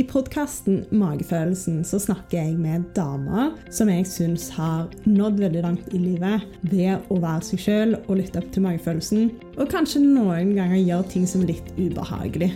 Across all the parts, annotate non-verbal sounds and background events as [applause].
I podkasten Magefølelsen så snakker jeg med damer som jeg syns har nådd veldig langt i livet ved å være seg sjøl og lytte opp til magefølelsen, og kanskje noen ganger gjøre ting som er litt ubehagelig.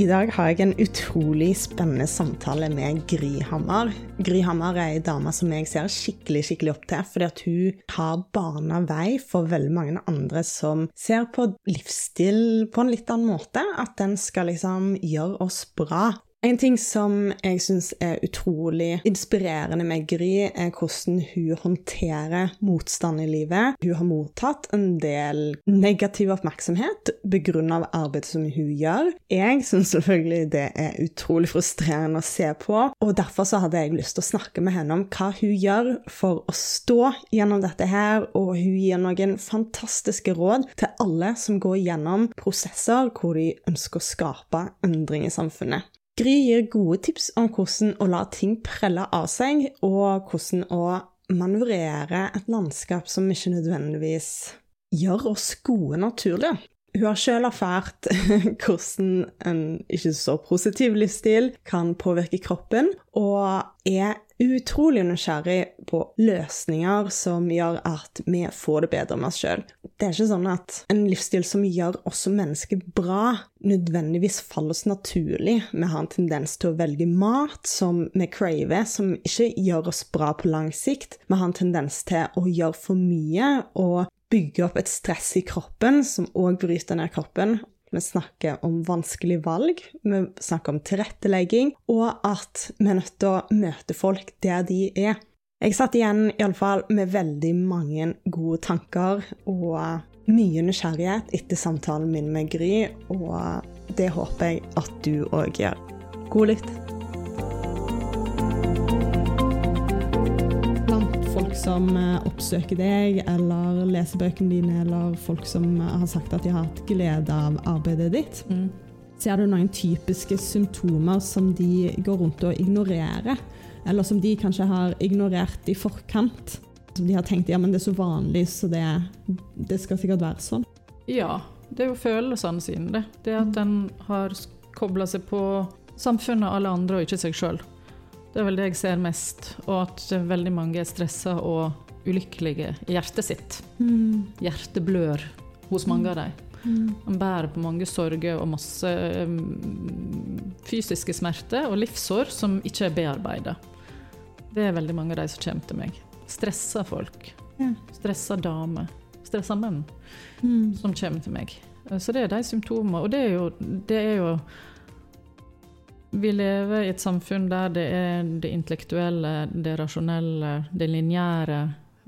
I dag har jeg en utrolig spennende samtale med Gry Hammer. Gry Hammer er ei dame som jeg ser skikkelig skikkelig opp til, fordi at hun har bana vei for veldig mange andre som ser på livsstil på en litt annen måte. At den skal liksom gjøre oss bra. En ting som jeg syns er utrolig inspirerende med Gry, er hvordan hun håndterer motstand i livet. Hun har mottatt en del negativ oppmerksomhet begrunnet av arbeidet som hun gjør. Jeg syns selvfølgelig det er utrolig frustrerende å se på, og derfor så hadde jeg lyst til å snakke med henne om hva hun gjør for å stå gjennom dette her, og hun gir noen fantastiske råd til alle som går gjennom prosesser hvor de ønsker å skape endring i samfunnet. Gry gir gode tips om hvordan å la ting prelle av seg, og hvordan å manøvrere et landskap som ikke nødvendigvis gjør oss gode naturlig. Hun har selv erfart [laughs] hvordan en ikke så positiv livsstil kan påvirke kroppen, og er utrolig nysgjerrig på løsninger som gjør at vi får det bedre med oss sjøl. Det er ikke sånn at en livsstil som gjør oss som mennesker bra, nødvendigvis faller oss naturlig. Vi har en tendens til å velge mat som vi craver, som ikke gjør oss bra på lang sikt. Vi har en tendens til å gjøre for mye og bygge opp et stress i kroppen som òg bryter ned kroppen. Vi snakker om vanskelige valg, vi snakker om tilrettelegging, og at vi er nødt til å møte folk der de er. Jeg satt igjen iallfall med veldig mange gode tanker og mye nysgjerrighet etter samtalen min med Gry, og det håper jeg at du òg gjør. God lytt. Som eh, oppsøker deg, eller leser bøkene dine, eller folk som eh, har sagt at de har hatt glede av arbeidet ditt. Mm. Ser du noen typiske symptomer som de går rundt og ignorerer? Eller som de kanskje har ignorert i forkant? Som de har tenkt ja, men det er så vanlig, så det, det skal sikkert være sånn. Ja, det er jo følelsene sine, det. Det at en har kobla seg på samfunnet, alle andre, og ikke seg sjøl. Det er vel det jeg ser mest. Og at veldig mange er stressa og ulykkelige i hjertet sitt. Mm. Hjertet blør hos mange av dem. Mm. Man bærer på mange sorger og masse um, fysiske smerter og livssår som ikke er bearbeida. Det er veldig mange av de som kommer til meg. Stressa folk. Ja. Stressa damer. Stressa menn mm. som kommer til meg. Så det er de symptomene. Og det er jo, det er jo vi lever i et samfunn der det er det intellektuelle, det rasjonelle, det lineære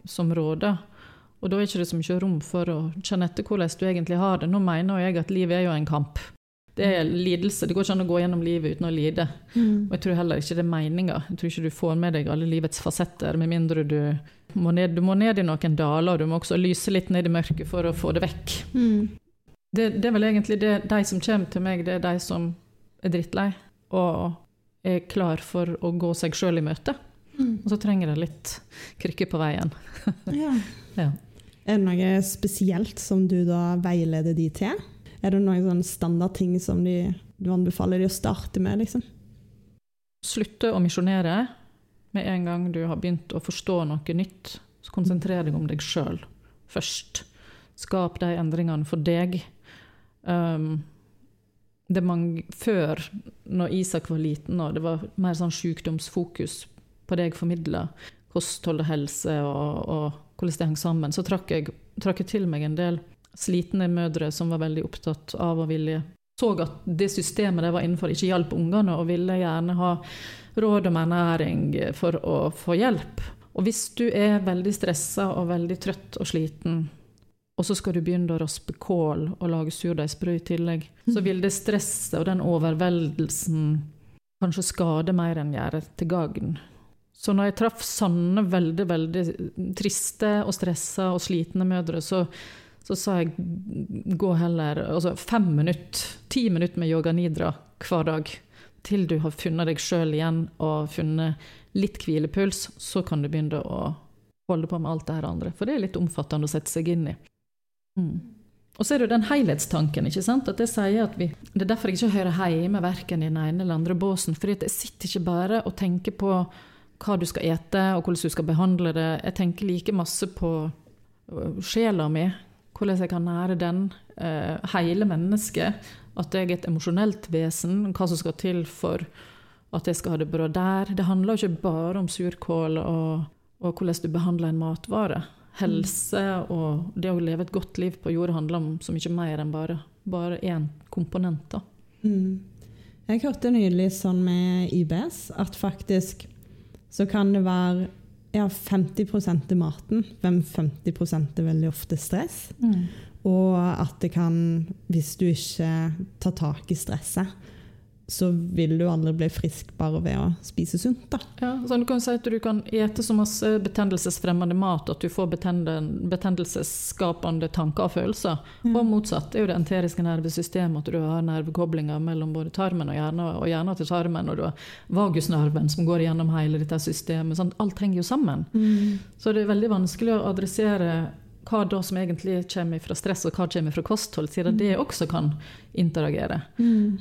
som råder. Og da er det ikke så mye rom for å kjenne etter hvordan du egentlig har det. Nå mener jeg at livet er jo en kamp. Det er lidelse. Det går ikke an å gå gjennom livet uten å lide. Mm. Og jeg tror heller ikke det er meninga. Jeg tror ikke du får med deg alle livets fasetter, med mindre du må ned, du må ned i noen daler, og du må også lyse litt ned i mørket for å få det vekk. Mm. Det, det, er vel egentlig det, de som kommer til meg, det er de som er drittlei og er klar for å gå seg sjøl i møte. Mm. Og så trenger det litt krykker på veien. [laughs] ja. ja. Er det noe spesielt som du da veileder de til? Er det noen sånn standardting som de, du anbefaler de å starte med? liksom? Slutte å misjonere med en gang du har begynt å forstå noe nytt. Så konsentrer deg om deg sjøl først. Skap de endringene for deg. Um, det man Før, når Isak var liten, og det var mer sånn sykdomsfokus på det jeg formidla, kosthold og helse og, og, hvordan det hang sammen, så trakk jeg, trakk jeg til meg en del slitne mødre som var veldig opptatt av å ville så at det systemet de var innenfor, ikke hjalp ungene, og ville gjerne ha råd om ernæring for å få hjelp. Og hvis du er veldig stressa og veldig trøtt og sliten, og så skal du begynne å raspe kål og lage surdeigsbrød i tillegg, så mm. vil det stresset og den overveldelsen kanskje skade mer enn gjøre til gagn. Så når jeg traff sanne, veldig, veldig triste og stressa og slitne mødre, så, så sa jeg gå heller altså fem minutter, ti minutter med yoga nidra hver dag. Til du har funnet deg sjøl igjen og funnet litt hvilepuls, så kan du begynne å holde på med alt det her andre. For det er litt omfattende å sette seg inn i. Mm. Og så er det jo den helhetstanken. ikke sant? At jeg sier at vi, Det er derfor jeg ikke hører hjemme verken i den ene eller andre båsen. fordi jeg sitter ikke bare og tenker på hva du skal ete, og hvordan du skal behandle det. Jeg tenker like masse på øh, sjela mi, hvordan jeg kan nære den. Uh, hele mennesket. At jeg er et emosjonelt vesen. Hva som skal til for at jeg skal ha det bra der. Det handler jo ikke bare om surkål og, og hvordan du behandler en matvare. Helse og det å leve et godt liv på jord handler om så mye mer enn bare, bare én komponent. Mm. Jeg hørte nylig sånn med IBS at faktisk så kan det være ja, 50% til maten, men 50% er veldig ofte stress. Mm. Og at det kan, hvis du ikke tar tak i stresset, så vil du aldri bli frisk bare ved å spise sunt. da. Ja, så du kan si at du kan ete så masse betennelsesfremmende mat at du får betennelsesskapende tanker og følelser. Ja. Og motsatt. Det er jo det enteriske nervesystemet, at du har nervekoblinger mellom både tarmen og hjernen, og hjernen til tarmen, og du har vagusnerven som går gjennom hele dette systemet. Sånn, alt henger jo sammen. Mm. Så det er veldig vanskelig å adressere hva da som egentlig kommer fra stress, og hva kommer fra kosthold, siden det også kan interagere. Mm.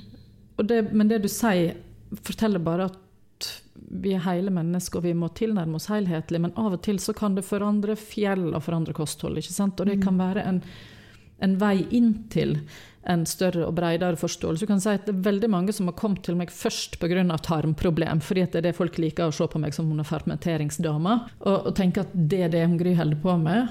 Det, men det du sier, forteller bare at vi er hele mennesker, og vi må tilnærme oss helhetlig. Men av og til så kan det forandre fjell og forandre kosthold. ikke sant? Og det kan være en, en vei inn til en større og bredere forståelse. Du kan si at Det er veldig mange som har kommet til meg først pga. tarmproblem, fordi det er det folk liker å se på meg som hun er fermenteringsdama, og, og tenker at det er det hun Gry holder på med.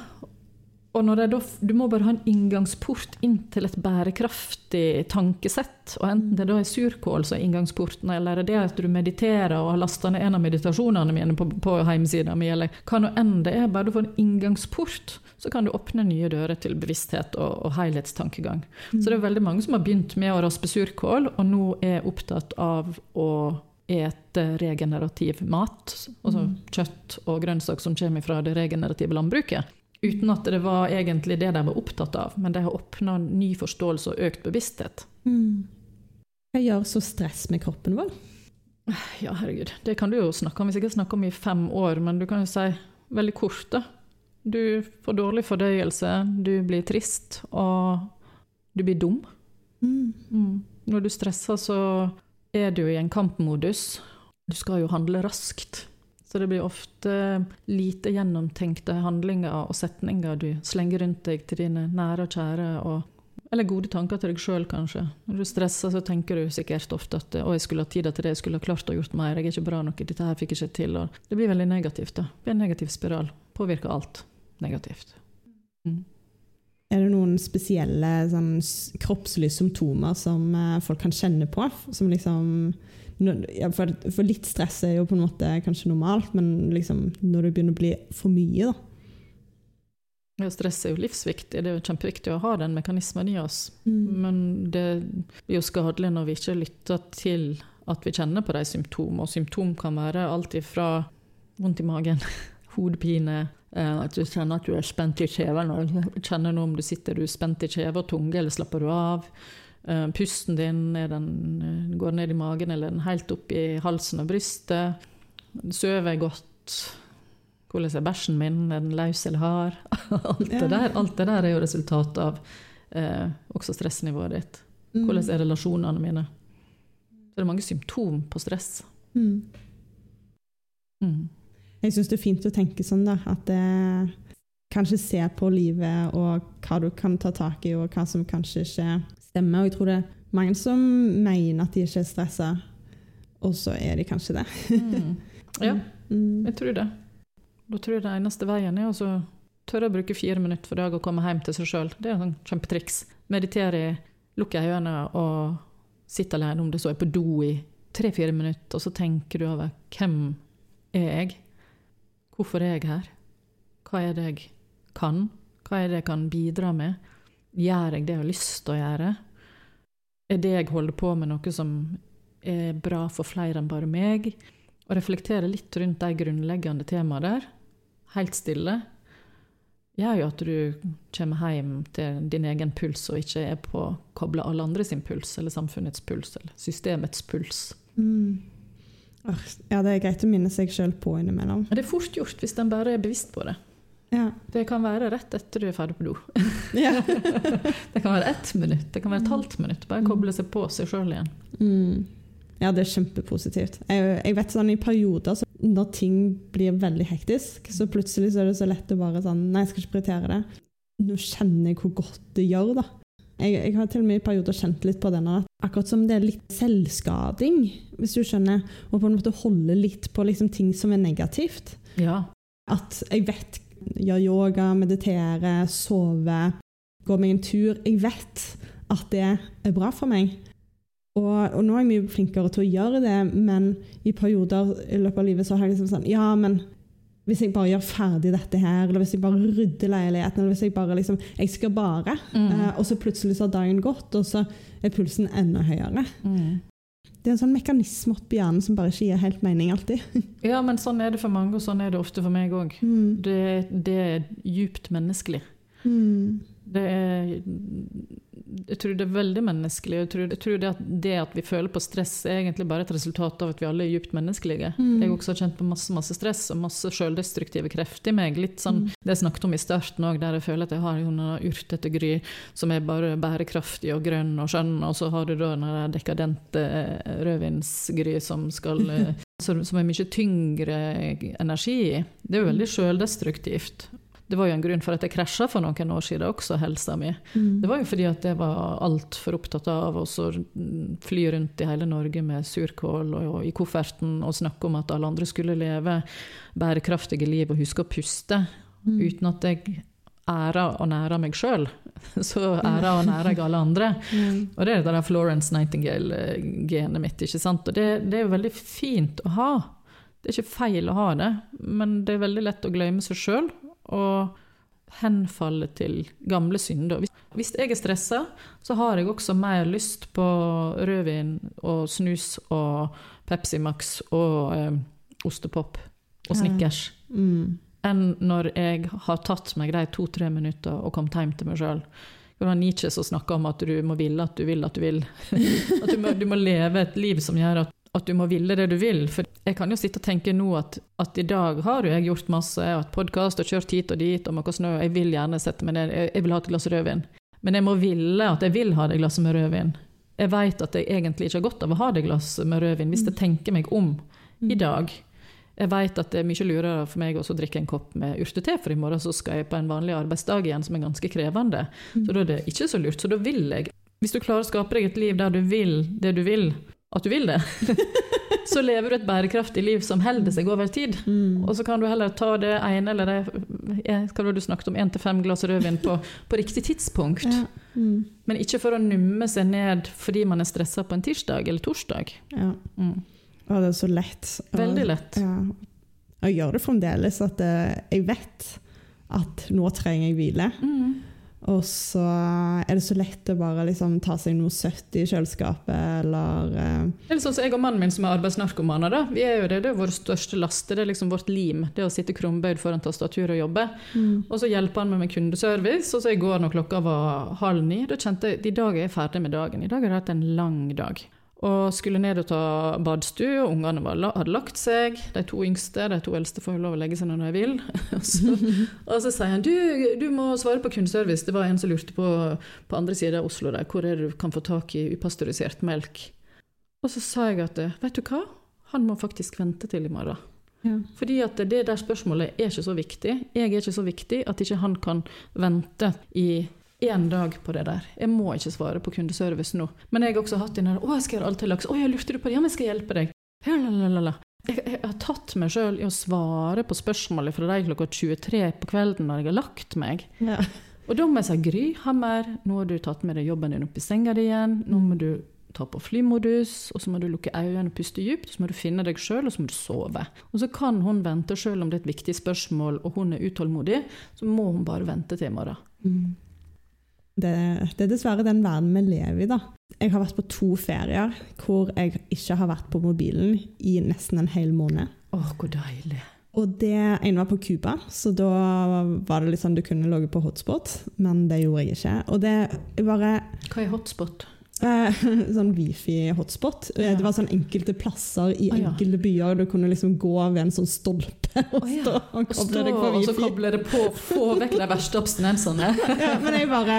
Og når da, Du må bare ha en inngangsport inn til et bærekraftig tankesett. og Enten det da er surkål som er inngangsporten, eller det at du mediterer og har lasta ned en av meditasjonene mine på, på hjemmesida mi, eller hva nå enn det er. Bare du får en inngangsport, så kan du åpne nye dører til bevissthet og, og helhetstankegang. Mm. Så det er veldig mange som har begynt med å raspe surkål, og nå er opptatt av å ete regenerativ mat, altså mm. kjøtt og grønnsak som kommer fra det regenerative landbruket. Uten at det var egentlig det de var opptatt av, men de har åpna ny forståelse og økt bevissthet. Mm. Hva gjør så stress med kroppen vår? Ja, herregud. Det kan du jo snakke om. Hvis jeg ikke snakker om i fem år, men du kan jo si veldig kort, da. Du får dårlig fordøyelse, du blir trist, og du blir dum. Mm. Mm. Når du stresser, så er du i en kampmodus. Du skal jo handle raskt. Så det blir ofte lite gjennomtenkte handlinger og setninger du slenger rundt deg til dine nære og kjære. Og, eller gode tanker til deg sjøl, kanskje. Når du stresser, så tenker du sikkert ofte at 'å, jeg skulle ha tida til det, jeg skulle ha klart å gjort mer', 'jeg er ikke bra nok, dette her fikk jeg ikke til'. Og det blir veldig negativt. da. Det blir en negativ spiral. Påvirker alt negativt. Mm. Er det noen spesielle sånn, kroppslige symptomer som uh, folk kan kjenne på? Som liksom for, for, litt stress er jo på en måte kanskje normalt, men liksom, når det begynner å bli for mye, da. Ja, stress er jo livsviktig, det er jo kjempeviktig å ha den mekanismen i oss. Mm. Men det blir jo skadelig når vi ikke lytter til at vi kjenner på de symptomene. Og symptom kan være alt ifra vondt i magen, [laughs] hodepine, eh, at du kjenner at du er spent i kjeven. Kjenner noe om du sitter du spent i kjeve og tunge, eller slapper du av. Eh, pusten din, den, eh, går ned i magen eller den helt opp i halsen og brystet? Sover jeg godt? Hvordan er bæsjen min? Er den løs eller hard? [laughs] alt, det der, alt det der er jo resultat av eh, også stressnivået ditt. Mm. Hvordan er relasjonene mine? Så det er mange symptom på stress. Mm. Mm. Jeg syns det er fint å tenke sånn, da. At det kanskje se på livet og hva du kan ta tak i, og hva som kanskje ikke stemmer. Og jeg tror det er mange som mener at de ikke er stressa, og så er de kanskje det. mm. [laughs] Ja, mm. jeg tror det. Da tror jeg det eneste veien er å tørre å bruke fire minutter for dag og komme hjem til seg sjøl. Det er et sånn kjempetriks. Meditere, lukke øynene og sitte alene, om det så er på do i tre-fire minutter, og så tenker du over hvem er jeg? Hvorfor er jeg her? Hva er det jeg kan? Hva er det jeg kan bidra med? Gjør jeg det jeg har lyst til å gjøre? Er det jeg holder på med, noe som er bra for flere enn bare meg? Og reflektere litt rundt de grunnleggende temaene der, helt stille, gjør jo at du kommer hjem til din egen puls og ikke er på å koble alle andre sin puls, eller samfunnets puls, eller systemets puls. Mm. Ja, det er greit å minne seg sjøl på innimellom. Det er fort gjort hvis en bare er bevisst på det. Ja. Det kan være rett etter du er ferdig på do. [laughs] Ja. [laughs] Det kan være ett minutt, det kan være et halvt minutt. Bare koble seg på seg sjøl igjen. Mm. ja, det er kjempepositivt. Jeg, jeg vet sånn i perioder så når ting blir veldig hektisk, så plutselig så er det så lett å bare sånn Nei, jeg skal ikke prioritere det. Nå kjenner jeg hvor godt det gjør, da. Jeg, jeg har til og med i perioder kjent litt på denne, akkurat som det er litt selvskading, hvis du skjønner. Og på en måte holde litt på liksom, ting som er negativt. Ja. At jeg vet gjør yoga, meditere, sove, gå meg en tur. Jeg vet at det er bra for meg. Og, og nå er jeg mye flinkere til å gjøre det, men i perioder i løpet av livet så har jeg liksom sånn Ja, men hvis jeg bare gjør ferdig dette her, eller hvis jeg bare rydder leiligheten, eller hvis jeg bare liksom Jeg skal bare. Mm. Uh, og så plutselig så har dagen gått, og så er pulsen enda høyere. Mm. Det er en sånn mekanisme oppi hjernen som bare ikke gir helt mening alltid. [laughs] Ja, men sånn er det for mange, og sånn er det ofte for meg òg. Mm. Det, det er djupt menneskelig. Mm. Det er, jeg tror det er veldig menneskelig. Jeg tror, jeg tror det, at det at vi føler på stress, er egentlig bare et resultat av at vi alle er djupt menneskelige. Mm. Jeg også har kjent på masse masse stress og masse selvdestruktive krefter i meg. Litt sånn Mm. det jeg snakket om i starten òg, der jeg føler at jeg har noen urtete gry som er bare bærekraftig og grønn og skjønn, og så har du da den dekadente eh, rødvinsgry som skal [laughs] eh, som er mye tyngre energi i. Det er jo veldig selvdestruktivt. Det var jo en grunn for at jeg krasja for noen år siden også, helsa mi. Mm. Det var jo fordi at jeg var altfor opptatt av å mm, fly rundt i hele Norge med surkål og, og i kofferten og snakke om at alle andre skulle leve bærekraftige liv og huske å puste, Mm. uten at jeg æra og næra meg sjøl. [laughs] Så æra og næra jeg alle andre. [laughs] Mm. Og det er det der Florence Nightingale-genet mitt. ikke sant? Og det, det er jo veldig fint å ha. Det er ikke feil å ha det, men det er veldig lett å glemme seg sjøl og henfalle til gamle synder. Hvis, jeg er stressa, så har jeg også mer lyst på rødvin og snus og Pepsi Max og eh, ostepop og Ja. Mm. enn når jeg har tatt meg de to-tre minutter og kommet hjem til meg sjøl. Det var Nietzsche som snakka om at du må ville at du vil at du vil. [laughs] At du må, du må leve et liv som gjør at, at du må ville det du vil. For jeg kan jo sitte og tenke nå at, at i dag har jo jeg gjort masse, jeg har hatt podkast og kjørt hit og dit, og noe snø, jeg vil gjerne sette meg ned, jeg, jeg vil ha et glass rødvin. Men jeg må ville at jeg vil ha det glasset med rødvin. Jeg vet at jeg egentlig ikke har godt av å ha det glasset med rødvin hvis jeg tenker meg om i dag. Jeg vet at det er mye lurere for meg å drikke en kopp med urtete, for i morgen så skal jeg på en vanlig arbeidsdag igjen som er ganske krevende. Så da er det ikke så lurt. Så da vil jeg Hvis du klarer å skape deg et liv der du vil det du vil, at du vil det, [laughs] så lever du et bærekraftig liv som holder seg over tid. Mm. Og så kan du heller ta det ene eller det Hva var du snakket om, én til fem glass rødvin på, på riktig tidspunkt. Ja. Mm. Men ikke for å numme seg ned fordi man er stressa på en tirsdag eller torsdag. ja. Mm. Å, det er så lett. Veldig lett. Ja. Jeg gjør det fremdeles, at eh, jeg vet at nå trenger jeg hvile. Mm. Og så er det så lett å bare liksom ta seg noe søtt i kjøleskapet, eller uh... Det er sånn som jeg og mannen min som er arbeidsnarkomaner. da. Vi er jo det, det er vår største laste, det er liksom vårt lim. Det å sitte krumbøyd foran tastaturet og jobbe. Og så hjelper han meg med kundeservice. Og så i går når klokka var halv ni, da kjente jeg at i dag er jeg ferdig med dagen. I dag har jeg hatt en lang dag. Og skulle ned og ta badstue, og ungene var, hadde lagt seg. De to yngste, de to eldste får jo lov å legge seg når de vil. [laughs] og, så, og så sier han du, du må svare på kundeservice. Det var en som lurte på på andre siden av Oslo der, hvor er det du kan få tak i upasteurisert melk. Og så sa jeg at vet du hva, han må faktisk vente til i morgen. ja. Fordi at det der spørsmålet er ikke så viktig. Jeg er ikke så viktig at ikke han kan vente i én dag på det der. Jeg må ikke svare på kundeservice nå. Men jeg har også hatt den der 'Å, jeg skal gjøre alt til laks'. 'Å, jeg lurte du på det?' 'Ja, men jeg skal hjelpe deg'. Ja, la, la, la, la. Jeg, jeg har tatt meg sjøl i å svare på spørsmålet fra deg klokka 23 på kvelden når jeg har lagt meg. Ja. Og da må jeg si Gry Hammer, nå har du tatt med deg jobben din opp i senga di igjen. Nå må du ta på flymodus, og så må du lukke øynene og puste dypt. Så må du finne deg sjøl, og så må du sove. Og så kan hun vente sjøl om det er et viktig spørsmål, og hun er utålmodig. Så må hun bare vente til i morgen. Mm. Det, det er dessverre den verden vi lever i, da. Jeg har vært på to ferier hvor jeg ikke har vært på mobilen i nesten en hel måned. Åh, hvor deilig. Og det ene var på Cuba, så da var det litt sånn du kunne logge på hotspot, men det gjorde jeg ikke. Og det bare Hva er hotspot? Eh, [laughs] sånn wifi-hotspot. Eh, Ja. Det var sånn enkelte plasser i enkelte byer du kunne liksom gå ved en sånn stolpe [laughs] og stå Og koble deg på Wifi. og så koble det på, få vekk de verste abstinensene. [laughs] ja, men jeg bare,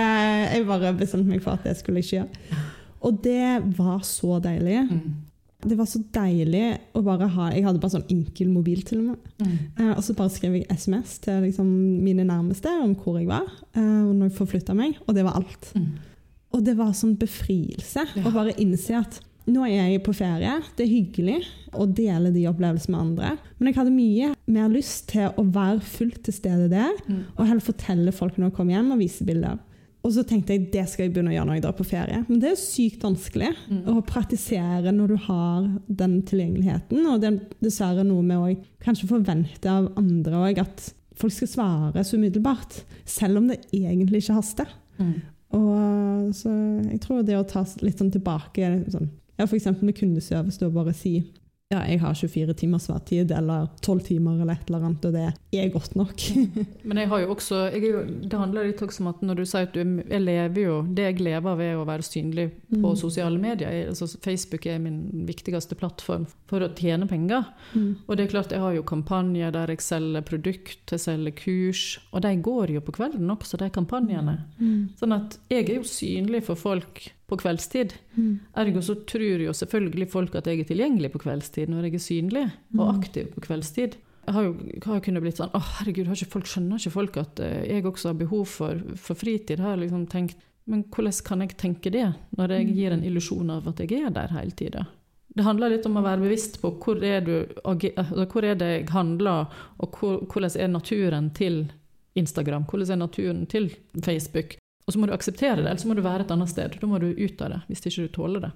jeg bare bestemte meg for at det skulle jeg ikke gjøre. Og det var så deilig. Mm. Det var så deilig å bare ha Jeg hadde bare sånn enkel mobil til og med. Mm. Eh, og så bare skrev jeg SMS til liksom mine nærmeste om hvor jeg var, eh, når jeg forflytta meg, og det var alt. Mm. Og det var sånn befrielse Ja. å bare innse at nå er jeg på ferie, det er hyggelig å dele de opplevelsene med andre, men jeg hadde mye mer lyst til å være fullt til stede der, Mm. og heller fortelle folk når jeg kom hjem, og vise bilder. Og så tenkte jeg det skal jeg begynne å gjøre når jeg drar på ferie. Men det er jo sykt vanskelig Mm. å praktisere når du har den tilgjengeligheten. Og det er dessverre noe med å kanskje forvente av andre òg at folk skal svare så umiddelbart. Selv om det egentlig ikke haster. Mm. Og så jeg tror det å ta litt sånn tilbake sånn, ja, eksempel med kundeservice, da bare si ja, jeg har 24 timers svartid, eller 12 timer, eller et eller annet, og det er godt nok. [laughs] Men jeg har jo også jo, Det handler litt også om at når du sier at du jeg lever jo Det jeg lever av, er å være synlig på Mm. sosiale medier. Altså, Facebook er min viktigste plattform for å tjene penger. Mm. Og det er klart, jeg har jo kampanjer der jeg selger produkt, jeg selger kurs. Og de går jo på kvelden også, de kampanjene. Mm. Sånn at jeg er jo synlig for folk på kveldstid. Mm. Ergo så tror jo selvfølgelig folk at jeg er tilgjengelig på kveldstid når jeg er synlig og Mm. aktiv på kveldstid. Jeg har jo, har jo kunnet blitt sånn Å, herregud, har ikke folk, skjønner ikke folk at eh, jeg også har behov for, for fritid? Har jeg liksom tenkt Men hvordan kan jeg tenke det, når jeg Mm. gir en illusjon av at jeg er der hele tida? Det handler litt om å være bevisst på hvor er, du, altså, hvor er det jeg handler, og hvor, hvordan er naturen til Instagram? Hvordan er naturen til Facebook? Og så må du akseptere det, eller så må du være et annet sted. Da må du ut av det, hvis ikke du tåler det.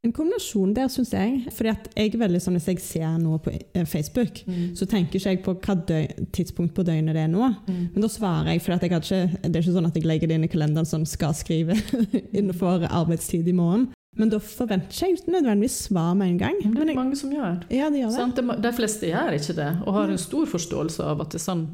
En kombinasjon der, syns jeg. fordi at jeg er veldig sånn Hvis jeg ser noe på Facebook, Facebook, så tenker ikke jeg på hva tidspunkt på døgnet det er nå. Mm. Men da svarer jeg, for jeg ikke, det er ikke sånn at jeg legger det inn i kalenderen som skal skrive [laughs] innenfor arbeidstid i morgen. Men da forventer jeg ikke nødvendigvis svar med en gang. Men det er jeg, mange som gjør. ja, det gjør det. Sant? De fleste gjør ikke det, og har en stor forståelse av at det er sånn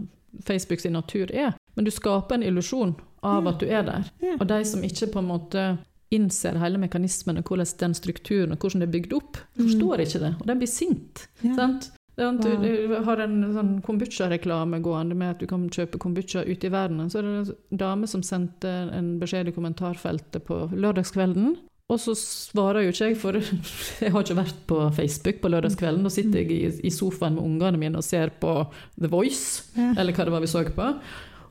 Facebook sin natur er. Men du skaper en illusjon av at du er der. Og de som ikke på en måte innser hele mekanismen og hvordan den strukturen og hvordan det er bygd opp, forstår ikke det. Og de blir sint. Mm. Ja. Wow. Du, du har en sånn kombucha-reklame gående med at du kan kjøpe kombucha ute i verden. Så er det en dame som sendte en beskjed i kommentarfeltet på lørdagskvelden. Og så svarer jo ikke jeg, for [laughs] jeg har ikke vært på Facebook på lørdagskvelden. Da sitter jeg i, sofaen med ungene mine og ser på The Voice, Ja. eller hva det var vi så på.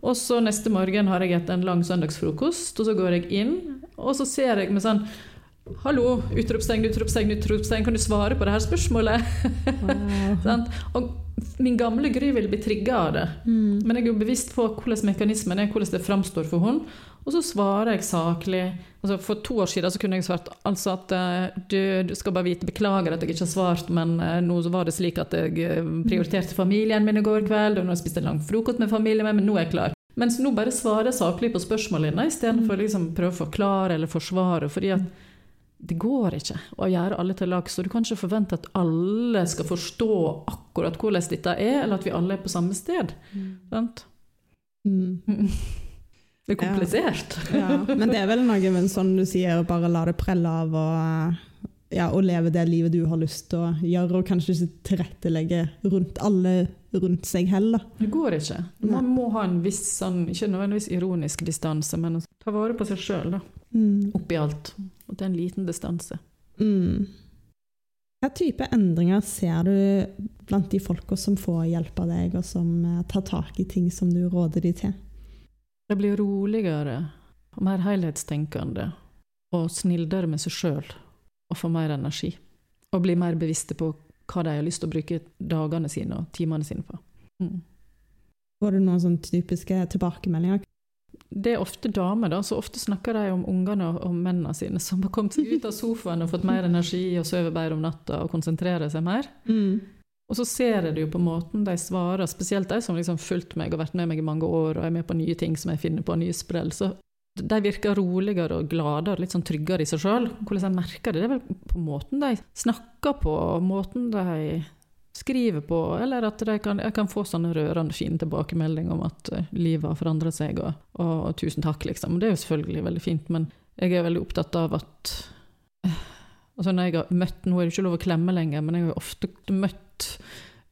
Og så neste morgen har jeg hatt en lang søndagsfrokost, og så går jeg inn, og så ser jeg med sånn Hallo, utropstegn, utropstegn, utropstegn, kan du svare på det her spørsmålet? Wow. [laughs] Og min gamle Gry vil bli trigga av det. Mm. Men jeg er jo bevisst på hvordan mekanismen er, hvordan det framstår for henne. Og så svarer jeg saklig. Altså for to år siden så kunne jeg svart altså at eh, du, du skal bare vite, beklager at jeg ikke har svart, men eh, nå var det slik at jeg eh, prioriterte familien min i går kveld, og nå har jeg spist en lang frokost med familien min, men nå er jeg klar. Mens nå bare svarer jeg saklig på spørsmålene istedenfor liksom prøve å forklare eller forsvare. fordi at det går ikke å gjøre alle til lag, så du kan ikke forvente at alle skal forstå akkurat hvordan dette er, eller at vi alle er på samme sted. Sant? Mm. [laughs] Det er komplisert. Ja, men det er vel noe med sånn du sier, å bare la det prelle av og, ja, og leve det livet du har lyst til å gjøre, og kanskje ikke tilrettelegge rundt alle rundt seg heller. Det går ikke. Man må ha en viss, sånn, ikke nødvendigvis ironisk distanse, men ta vare på seg sjøl Mm. oppi alt. Det er en liten distanse. Mm. Hva type endringer ser du blant de folka som får hjelp av deg, og som eh, tar tak i ting som du råder de til? De blir roligere og mer helhetstenkende og snillere med seg sjøl og får mer energi. Og blir mer bevisste på hva de har lyst til å bruke dagene sine og timene sine på. Mm. Får du noen sånne typiske tilbakemeldinger? Det er ofte damer, da, så ofte snakker de om ungene og, og mennene sine som har kommet seg ut av sofaen og fått mer energi og sover bedre om natta og konsentrerer seg mer. Mm. Og så ser jeg det jo på måten de svarer, spesielt de som liksom fulgt meg og vært med meg i mange år og er med på nye ting som jeg finner på, nye sprell. Så de virker roligere og gladere, litt sånn tryggere i seg sjøl. Hvordan jeg merker det, det er vel på måten de snakker på, måten de skriver på, eller at kan, jeg kan få sånne rørende fine tilbakemeldinger om at eh, livet har forandret seg, og, og tusen takk, liksom. Det er jo selvfølgelig veldig fint, men jeg er veldig opptatt av at eh, altså når jeg har møtt, Nå er det ikke lov å klemme lenger, men jeg har jo ofte møtt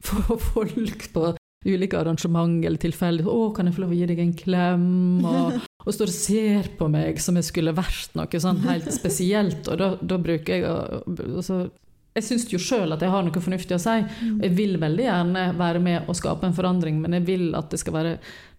folk på ulike arrangement eller tilfeldig 'Å, kan jeg få lov å gi deg en klem?' Og, og står og ser på meg som jeg skulle vært noe sånn helt spesielt. Og da, da bruker jeg å altså, jeg syns jo sjøl at jeg har noe fornuftig å si. Mm. Jeg vil veldig gjerne være med og skape en forandring, men jeg vil at det skal være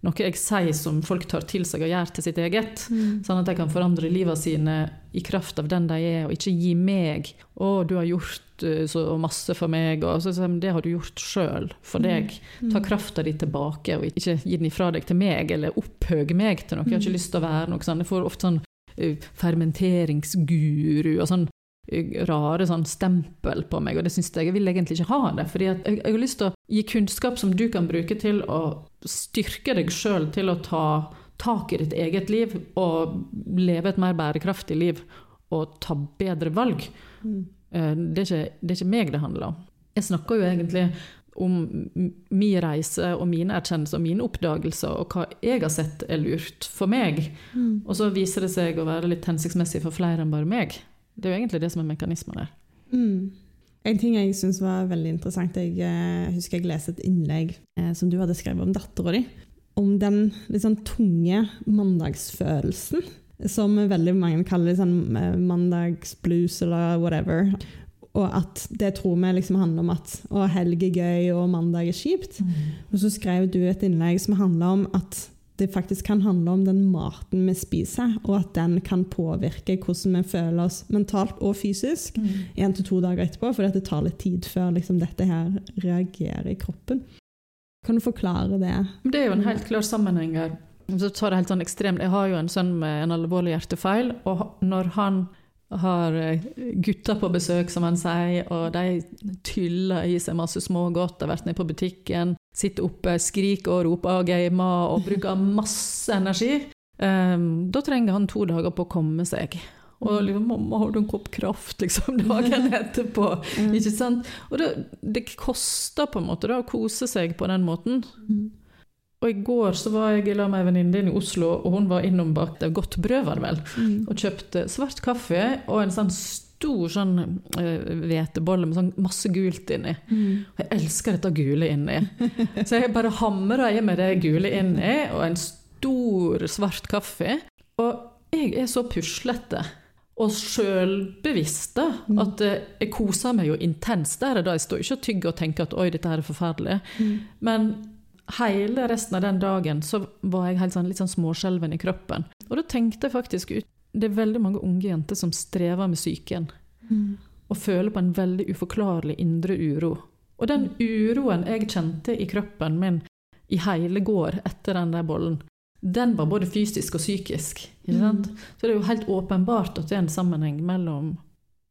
noe jeg sier som folk tar til seg og gjør til sitt eget. Mm. Sånn at de kan forandre livet sine i kraft av den de er, og ikke gi meg 'Å, du har gjort uh, så masse for meg', og så, så, det har du gjort sjøl for deg. Ta krafta di tilbake, og ikke gi den ifra deg til meg, eller opphøg meg til noe. Jeg har ikke lyst til å være noe sånn. Jeg får ofte sånn uh, fermenteringsguru og sånn rare sånn stempel på meg, og det syns jeg jeg vil egentlig ikke ha det. fordi jeg, jeg, har lyst til å gi kunnskap som du kan bruke til å styrke deg sjøl til å ta tak i ditt eget liv og leve et mer bærekraftig liv og ta bedre valg. Mm. Eh, det, er ikke, det er ikke meg det handler om. Jeg snakker jo egentlig om min reise og mine erkjennelser og mine oppdagelser, og hva jeg har sett er lurt for meg. Mm. Og så viser det seg å være litt hensiktsmessig for flere enn bare meg. Det er jo egentlig det som er mekanismen der. Mm. En ting jeg syns var veldig interessant, jeg eh, husker jeg leste et innlegg eh, som du hadde skrevet om dattera di. Om den sånn tunge mandagsfølelsen, som veldig mange kaller eh, mandagsblues eller whatever. Og at det tror vi liksom handler om at å, helg er gøy og mandag er kjipt. Og så skrev du et innlegg som handla om at det faktisk kan handle om den maten vi spiser, og at den kan påvirke hvordan vi føler oss mentalt og fysisk én til to dager etterpå, fordi det tar litt tid før liksom, dette her reagerer i kroppen. Kan du forklare det? Det er jo en helt klar sammenheng her. Så tar det helt sånn ekstremt. Jeg har jo en sønn med en alvorlig hjertefeil, og når han har eh, gutter på besøk, som han sier, og de tyller i seg masse smågodt, har vært nede på butikken, sitter oppe, skriker og roper og gamer og bruker masse energi. Um, da trenger han to dager på å komme seg. Og Mm. liksom 'Mamma, har du en kopp kraft?' liksom [laughs] dagen [laughs] etterpå. Ikke sant? Og det, det koster på en måte da, å kose seg på den måten. Og i går så var jeg lag med ei venninne i Oslo, og hun var innom bak det godt brød, var det vel, Mm. og kjøpte svart kaffe og en sånn stor sånn eh, hvetebolle med sånn masse gult inni. Mm. Og jeg elsker dette gule inni. Så jeg bare hamra i med det gule inni, og en stor svart kaffe. Og jeg er så puslete og sjølbevisst Mm. at eh, jeg koser meg jo intenst der og da. Jeg står ikke og tygger og tenker at oi, dette her er forferdelig. Mm. Men hele resten av den dagen så var jeg sånn, litt sånn småskjelven i kroppen. Og da tenkte jeg faktisk ut Det er veldig mange unge jenter som strever med psyken Mm. og føler på en veldig uforklarlig indre uro. Og den uroen jeg kjente i kroppen min i hele går etter den der bollen, den var både fysisk og psykisk. Sant? Så det er jo helt åpenbart at det er en sammenheng mellom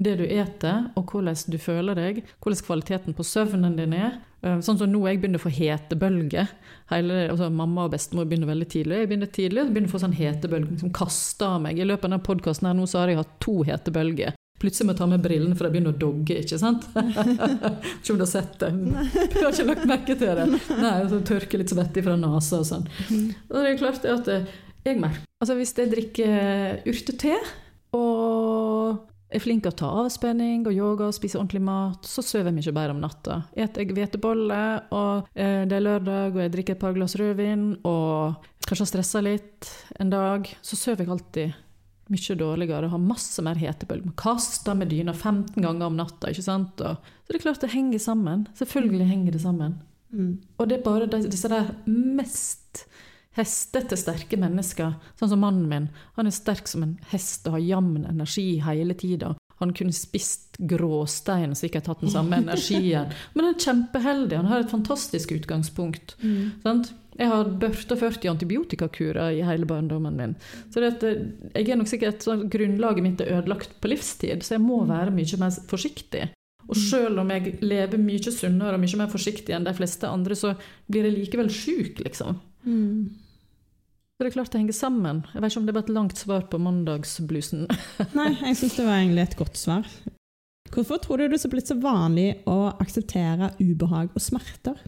det du eter, og hvordan du føler deg, hvordan kvaliteten på søvnen din er. Eh, Sånn som nå jeg begynner å få hetebølger. Altså mamma og bestemor begynner veldig tidlig. Jeg begynner tidlig, og begynner å få sånn hetebølger som kaster meg. I løpet av denne podkasten her nå så har jeg hatt to hetebølger. Plutselig må jeg ta med brillene, for de begynner å dogge, ikke sant? [laughs] Ikke om du har sett det. [laughs] Du har ikke lagt merke til det. Nei, så tørker litt svette fra nesa og sånn. Og det er klart at eh, jeg merker Altså hvis jeg drikker urtete og er flink til å ta avspenning og yoga og spise ordentlig mat, så sover jeg mye bedre om natta. Eter jeg hveteboller, og eh, det er lørdag og jeg drikker et par glass rødvin og kanskje har stressa litt en dag, så sover jeg alltid mye dårligere og har masse mer hetebølger. Kaster med dyna 15 ganger om natta. ikke sant? Og, så det er klart det henger sammen. Selvfølgelig henger det sammen. Mm. Og det er bare disse der mest hestete, sterke mennesker, sånn som mannen min. Han er sterk som en hest og har jevn energi hele tida. Han kunne spist gråstein og sikkert hatt den samme [laughs] energien. Men han er kjempeheldig, han har et fantastisk utgangspunkt. Mm. Sant? Jeg har børta 40 antibiotikakurer i hele barndommen min. Så det at, eh, jeg er nok sikkert sånn, Grunnlaget mitt er ødelagt på livstid, så jeg må være mye mer forsiktig. Og selv om jeg lever mye sunnere og mye mer forsiktig enn de fleste andre, så blir jeg likevel sjuk, liksom. Mm. Så det er klart det henger sammen. Jeg vet ikke om det var et langt svar på mandagsbluesen. [laughs] Nei, jeg syns det var egentlig et godt svar. Hvorfor tror du det er blitt så vanlig å akseptere ubehag og smerter?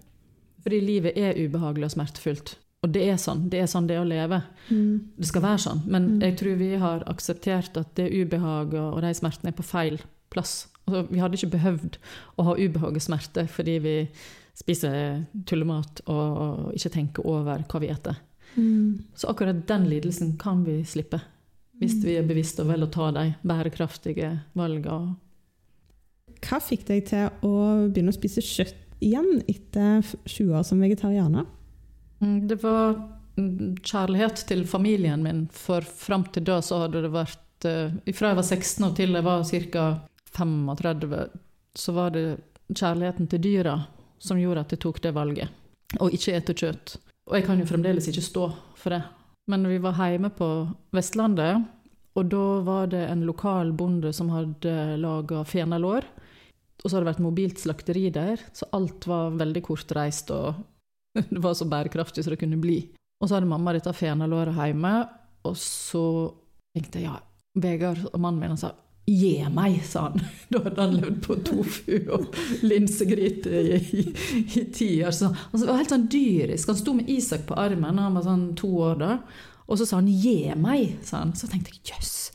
Fordi livet er ubehagelig og smertefullt. Og det er sånn det er sånn det er å leve. Mm. Det skal være sånn. Men Mm. jeg tror vi har akseptert at det ubehaget og de smertene er på feil plass. Altså, vi hadde ikke behøvd å ha ubehag og smerte fordi vi spiser tullemat og, og ikke tenker over hva vi eter. Mm. Så akkurat den lidelsen kan vi slippe. Hvis vi er bevisste og vel å ta de bærekraftige valgene. Hva fikk deg til å begynne å spise kjøtt igjen etter 20 år som vegetarianer? Mm, Det var mm, kjærlighet til familien min, for fram til da så hadde det vært eh, Fra jeg var 16 og til jeg var ca. 35, så var det kjærligheten til dyra som gjorde at jeg tok det valget. Og ikke ete kjøtt. Og jeg kan jo fremdeles ikke stå for det. Men vi var hjemme på Vestlandet, og da var det en lokal bonde som hadde laga fenalår. Og så hadde det vært mobilt slakteri der, så alt var veldig kortreist og [laughs] det var så bærekraftig som det kunne bli. Og så hadde mamma dette fenalåret hjemme, og så tenkte jeg ja, Vegard og mannen min sa Gi meg, sa han. [laughs] Da hadde han levd på tofu og linsegryte i, i, i ti år. Så han var helt sånn dyrisk. Han sto med Isak på armen, han var sånn to år da. Og så sa han 'gi meg', sa han. Så tenkte jeg jøss.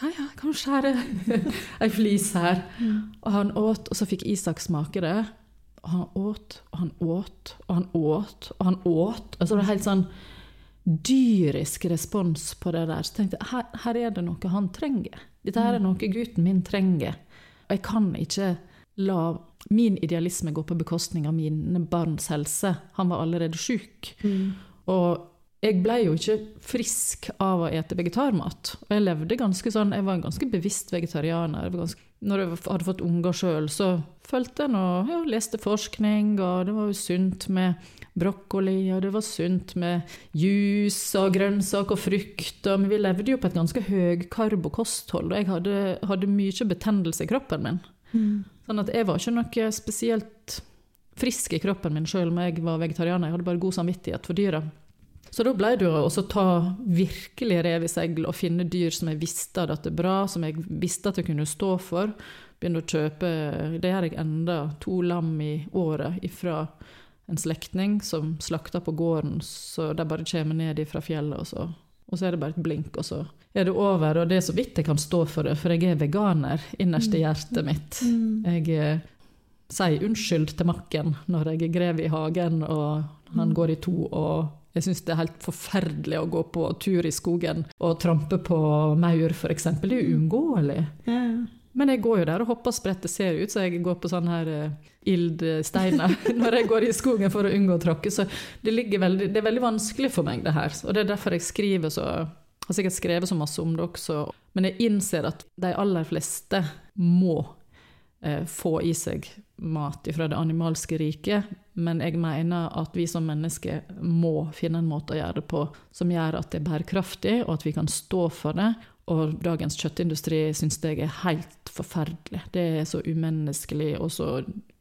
Ja ja, jeg kan skjære [laughs] ei flis her. Og han åt, og så fikk Isak smake det. Og han åt, og han åt, og han åt, og han åt. Og så var det helt sånn dyrisk respons på det der. Så tenkte jeg her, her er det noe han trenger. Dette her er noe gutten min trenger. Og jeg kan ikke la min idealisme gå på bekostning av mine barns helse. Han var allerede sjuk. Og jeg ble jo ikke frisk av å ete vegetarmat. Og jeg levde ganske sånn, jeg var en ganske bevisst vegetarianer. Jeg var ganske, når jeg hadde fått unger sjøl, så fulgte jeg og ja, leste forskning, og det var jo sunt med brokkoli, og det var sunt med juice og grønnsak og frukt. Og, men vi levde jo på et ganske høykarbokosthold, og jeg hadde, hadde mye betennelse i kroppen min. Sånn at jeg var ikke noe spesielt frisk i kroppen min sjøl om jeg var vegetarianer. Jeg hadde bare god samvittighet for dyra. Så da ble det jo også ta virkelig rev i segl og finne dyr som jeg visste hadde hatt det bra, som jeg visste at jeg kunne stå for. Begynne å kjøpe Det gjør jeg enda. To lam i året ifra en slektning som slakter på gården, så de bare kommer ned fra fjellet, og så, og så er det bare et blink, og så er det over. Og det er så vidt jeg kan stå for det, for jeg er veganer innerst i hjertet mitt. Jeg eh, sier unnskyld til makken når jeg er grev i hagen og han går i to. og jeg syns det er helt forferdelig å gå på tur i skogen og trampe på maur, f.eks. Det er jo uunngåelig. Ja. Men jeg går jo der og hopper spredt. Det ser ut så jeg går på sånne her uh, ildsteiner [laughs] når jeg går i skogen for å unngå å tråkke. Så det, veldig, det er veldig vanskelig for meg, det her. Og det er derfor jeg skriver så har sikkert skrevet så masse om det også. Men jeg innser at de aller fleste må eh, få i seg mat fra det animalske riket. Men jeg mener at vi som mennesker må finne en måte å gjøre det på som gjør at det er bærekraftig, og at vi kan stå for det. Og dagens kjøttindustri syns jeg er helt forferdelig. Det er så umenneskelig og så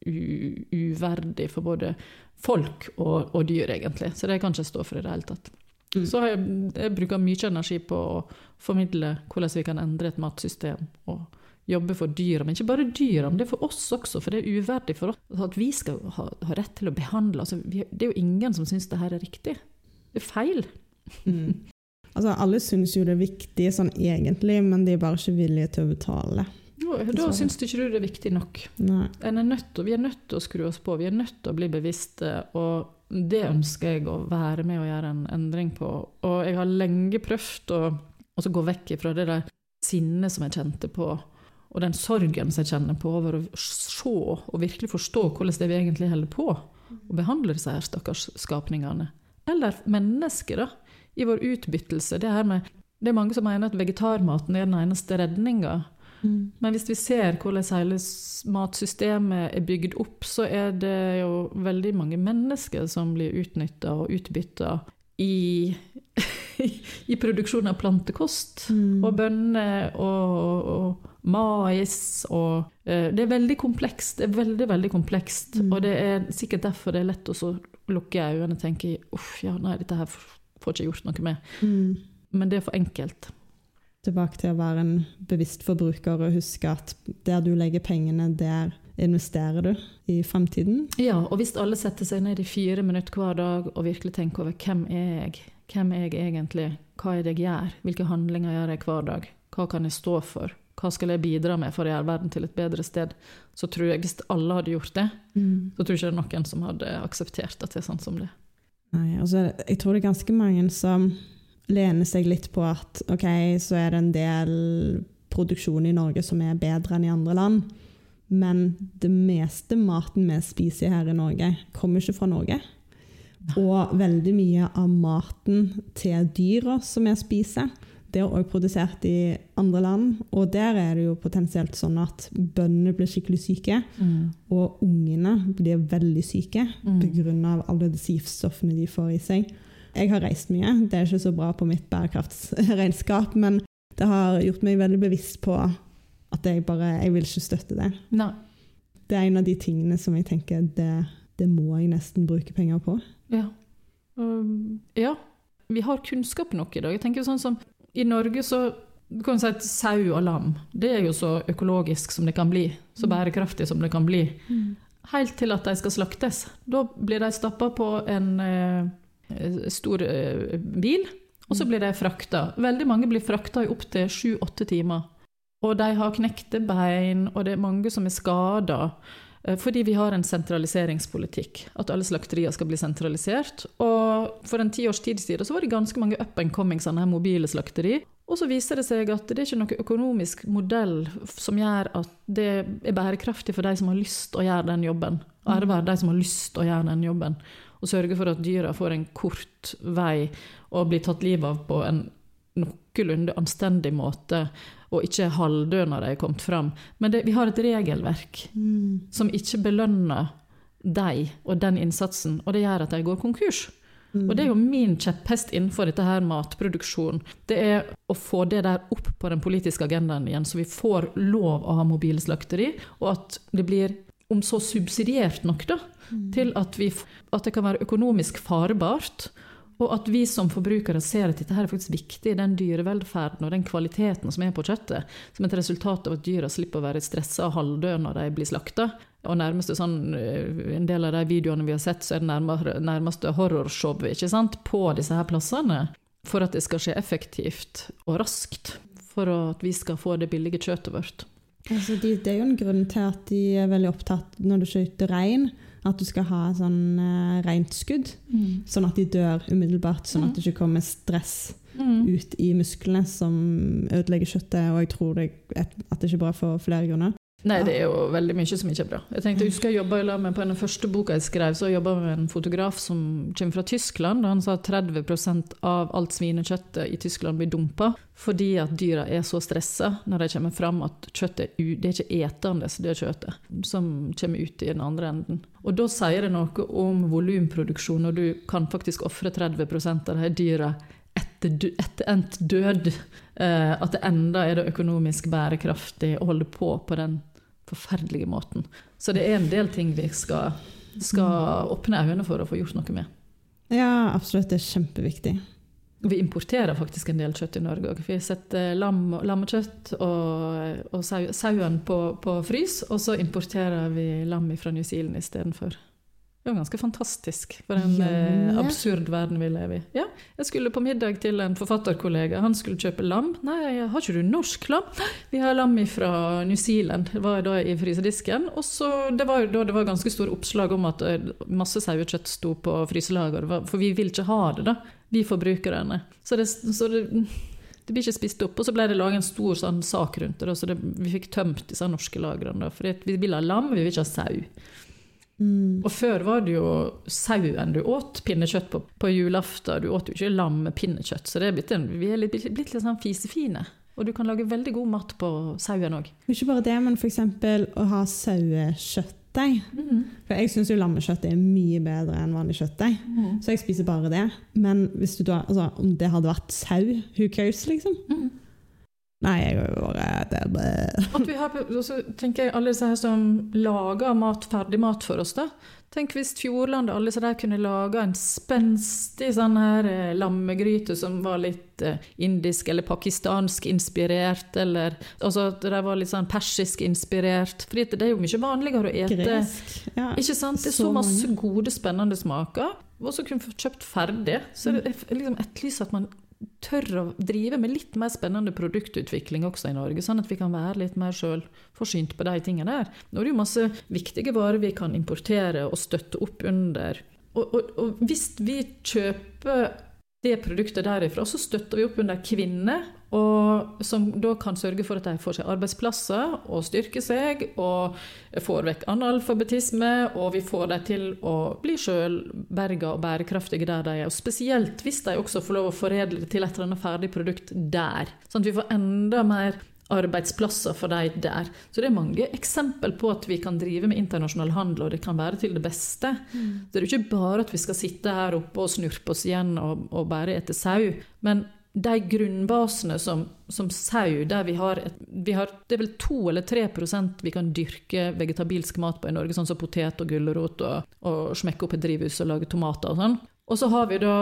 uverdig for både folk og, og, dyr, egentlig. Så det kan ikke stå for i det hele tatt. Mm. Så jeg, jeg bruker mye energi på å formidle hvordan vi kan endre et matsystem. og jobbe for dyra, men ikke bare dyra, men det er for oss også. For det er uverdig for oss at vi skal ha, ha rett til å behandle. Altså, vi, det er jo ingen som syns det her er riktig. Det er feil. Mm. Altså, alle syns jo det er viktig sånn egentlig, men de er bare ikke villige til å betale. Jo, da syns du ikke du det er viktig nok. Er nødt, vi er nødt til å skru oss på, vi er nødt til å bli bevisste. og det ønsker jeg å være med og gjøre en endring på. Og jeg har lenge prøvd å gå vekk fra det der sinnet som jeg kjente på, og den sorgen som jeg kjenner på over å se og virkelig forstå hvordan det vi egentlig holder på og behandler disse her stakkars skapningene. Eller mennesker, da, i vår utbyttelse. Det, med, det er mange som mener at vegetarmaten er den eneste redninga. Mm. Men hvis vi ser hvordan hele matsystemet er bygd opp, så er det jo veldig mange mennesker som blir utnytta og utbytta i, [laughs] i produksjon av plantekost. Mm. Og bønner og, og, mais og uh, Det er veldig komplekst. Det er veldig, veldig komplekst. Mm. Og det er sikkert derfor det er lett å lukke øynene og tenke uff, ja, nei, dette her får ikke gjort noe med. Mm. Men det er for enkelt. Tilbake til å være en bevisst forbruker og huske at der du legger pengene, der investerer du i fremtiden. Ja, og hvis alle setter seg ned i fire minutter hver dag og virkelig tenker over hvem er jeg, hvem er jeg egentlig, hva er det jeg gjør, hvilke handlinger gjør jeg hver dag, hva kan jeg stå for, hva skal jeg bidra med for å gjøre verden til et bedre sted, så tror jeg hvis alle hadde gjort det, så tror jeg ikke det er noen som hadde akseptert at det er sånn som det. Nei, altså, jeg tror det er ganske mange som lener seg litt på at ok, så er det en del produksjon i Norge som er bedre enn i andre land. Men det meste maten vi spiser her i Norge, kommer ikke fra Norge. Og veldig mye av maten til dyra som vi spiser, det er også produsert i andre land. Og der er det jo potensielt sånn at bøndene blir skikkelig syke. Mm. Og ungene blir veldig syke Mm. pga. alle disse giftstoffene de får i seg. Jeg har reist mye. Det er ikke så bra på mitt bærekraftsregnskap, men det har gjort meg veldig bevisst på at jeg bare jeg vil ikke støtte det. Nei. Det er en av de tingene som jeg tenker det, det må jeg nesten bruke penger på. Ja. Um, ja. Vi har kunnskap nok i dag. Jeg tenker sånn som I Norge så du kan si at sau og lam det er jo så økologisk som det kan bli. Så Mm. bærekraftig som det kan bli. Helt til at de skal slaktes. Da blir de stappa på en eh, stor eh, bil, og så blir de frakta. Veldig mange blir frakta i opptil sju-åtte timer. Og de har knekte bein, og det er mange som er skada. Fordi vi har en sentraliseringspolitikk. At alle slakterier skal bli sentralisert. Og for en tiårs tid siden så var det ganske mange up and coming sånne her mobile slakteri. Og så viser det seg at det er ikke noen økonomisk modell som gjør at det er bærekraftig for de som har lyst å gjøre den jobben. Ære være de som har lyst å gjøre den jobben. Og sørge for at dyra får en kort vei og blir tatt livet av på en noenlunde anstendig måte, og ikke halvdød når de er kommet fram. Men det, vi har et regelverk som ikke belønner deg og den innsatsen, og det gjør at de går konkurs. Og det er jo min kjepphest innenfor dette her matproduksjon. Det er å få det der opp på den politiske agendaen igjen, så vi får lov å ha mobile slakteri, og at det blir om så subsidiert nok da, til at, vi, at det kan være økonomisk farebart. Og at vi som forbrukere ser at dette her er faktisk viktig, den dyrevelferden og den kvaliteten som er på kjøttet, som et resultat av at dyra slipper å være stressa og halvdøde når de blir slakta. Og nærmeste sånn, eh, En del av de videoene vi har sett, så er det nærmere, nærmeste horrorshow ikke sant, på disse her plassene. For at det skal skje effektivt og raskt. For at vi skal få det billige kjøttet vårt. Altså, det er jo en grunn til at de er veldig opptatt når du skyter rein, at du skal ha sånn uh, rent skudd. Sånn at de dør umiddelbart, sånn at det ikke kommer stress Mm. ut i musklene som ødelegger kjøttet. Og jeg tror det, at det ikke er bra for flere grunner. Nei, det er jo veldig mye som ikke er bra. Jeg tenkte, jeg husker jeg jobbet med På den første boka jeg skrev, så jobba med en fotograf som kommer fra Tyskland. og Han sa at 30% av alt svinekjøttet i Tyskland blir dumpa fordi at dyra er så stressa når de kommer fram at kjøttet det er ikke etende, det er kjøttet som kommer ut i den andre enden. Og da sier det noe om volumproduksjon, og du kan faktisk ofre 30% av de dyra etter, etter endt død. Eh, at det enda er det økonomisk bærekraftig å holde på på den forferdelige måten. Så det er en del ting vi skal, skal åpne øynene for å få gjort noe med. Ja, absolutt. Det er kjempeviktig. Vi importerer faktisk en del kjøtt i Norge òg. Vi setter lam, lammekjøtt og, og sau, sauen på, på frys, og så importerer vi lam fra New Zealand istedenfor. Det var ganske fantastisk for en Ja, eh, absurd verden vi lever i. Ja, jeg skulle på middag til en forfatterkollega. Han skulle kjøpe lam. Nei, har ikke du norsk lam? Vi har lam fra New Zealand. Det var da i frysedisken. Og så, det var jo da det var ganske store oppslag om at eh, masse sauekjøtt sto på fryselager. For vi vil ikke ha det, da. Vi forbrukerne. Så det, så det det blir ikke spist opp. Og så ble det laget en stor sånn, sak rundt det, så det, vi fikk tømt disse norske lagrene. For vi vil ha lam, vi vil ikke ha sau. Mm. Og før var det jo sauen du åt pinnekjøtt på på julaften. Du åt jo ikke lam med pinnekjøtt. Så det er en, vi er litt, blitt litt sånn fisefine. Og du kan lage veldig god mat på sauen òg. Ikke bare det, men f.eks. å ha sauekjøttdeig. For jeg syns jo lammekjøtt er mye bedre enn vanlig kjøttdeig. Så jeg spiser bare det. Men da, altså, om det hadde vært sau, who cares, liksom? Nei, jeg har jo bare og så tenker jeg alle disse her som lager mat, ferdigmat for oss, da. Tenk hvis Fjordland og alle disse der kunne laga en spenstig sånn her eh, lammegryte som var litt eh, indisk eller pakistansk inspirert, eller altså at det var litt sånn persisk inspirert. For det er jo mye vanligere å ete gresk. Ja. Ikke sant? Det er så, Så masse gode, spennende smaker. Og så kunne vi kjøpt ferdig. Så det er liksom etterlyser at man tør å drive med litt mer spennende produktutvikling også i Norge, sånn at vi kan være litt mer sjølforsynt på de tingene der. Nå er det jo masse viktige varer vi kan importere og støtte opp under. Og, og, og hvis vi kjøper det produktet derifra, så støtter vi opp under kvinner, som da kan sørge for at de får seg arbeidsplasser og styrker seg, og får vekk analfabetisme, og vi får dem til å bli sjølberga og bærekraftige der de er. Og spesielt hvis de også får lov å foredle til et eller annet ferdig produkt der. Sånn at vi får enda mer arbeidsplasser for de der. Så det er mange eksempel på at vi kan drive med internasjonal handel, og det kan være til det beste. Så det er jo ikke bare at vi skal sitte her oppe og snurpe oss igjen og, og bare ete sau. Men de grunnbasene som, som sau, der vi har, et, vi har Det er vel 2 eller 3% vi kan dyrke vegetabilsk mat på i Norge, sånn som potet og gulrot, og, og smekke opp et drivhus og lage tomater og sånn. Og så har vi da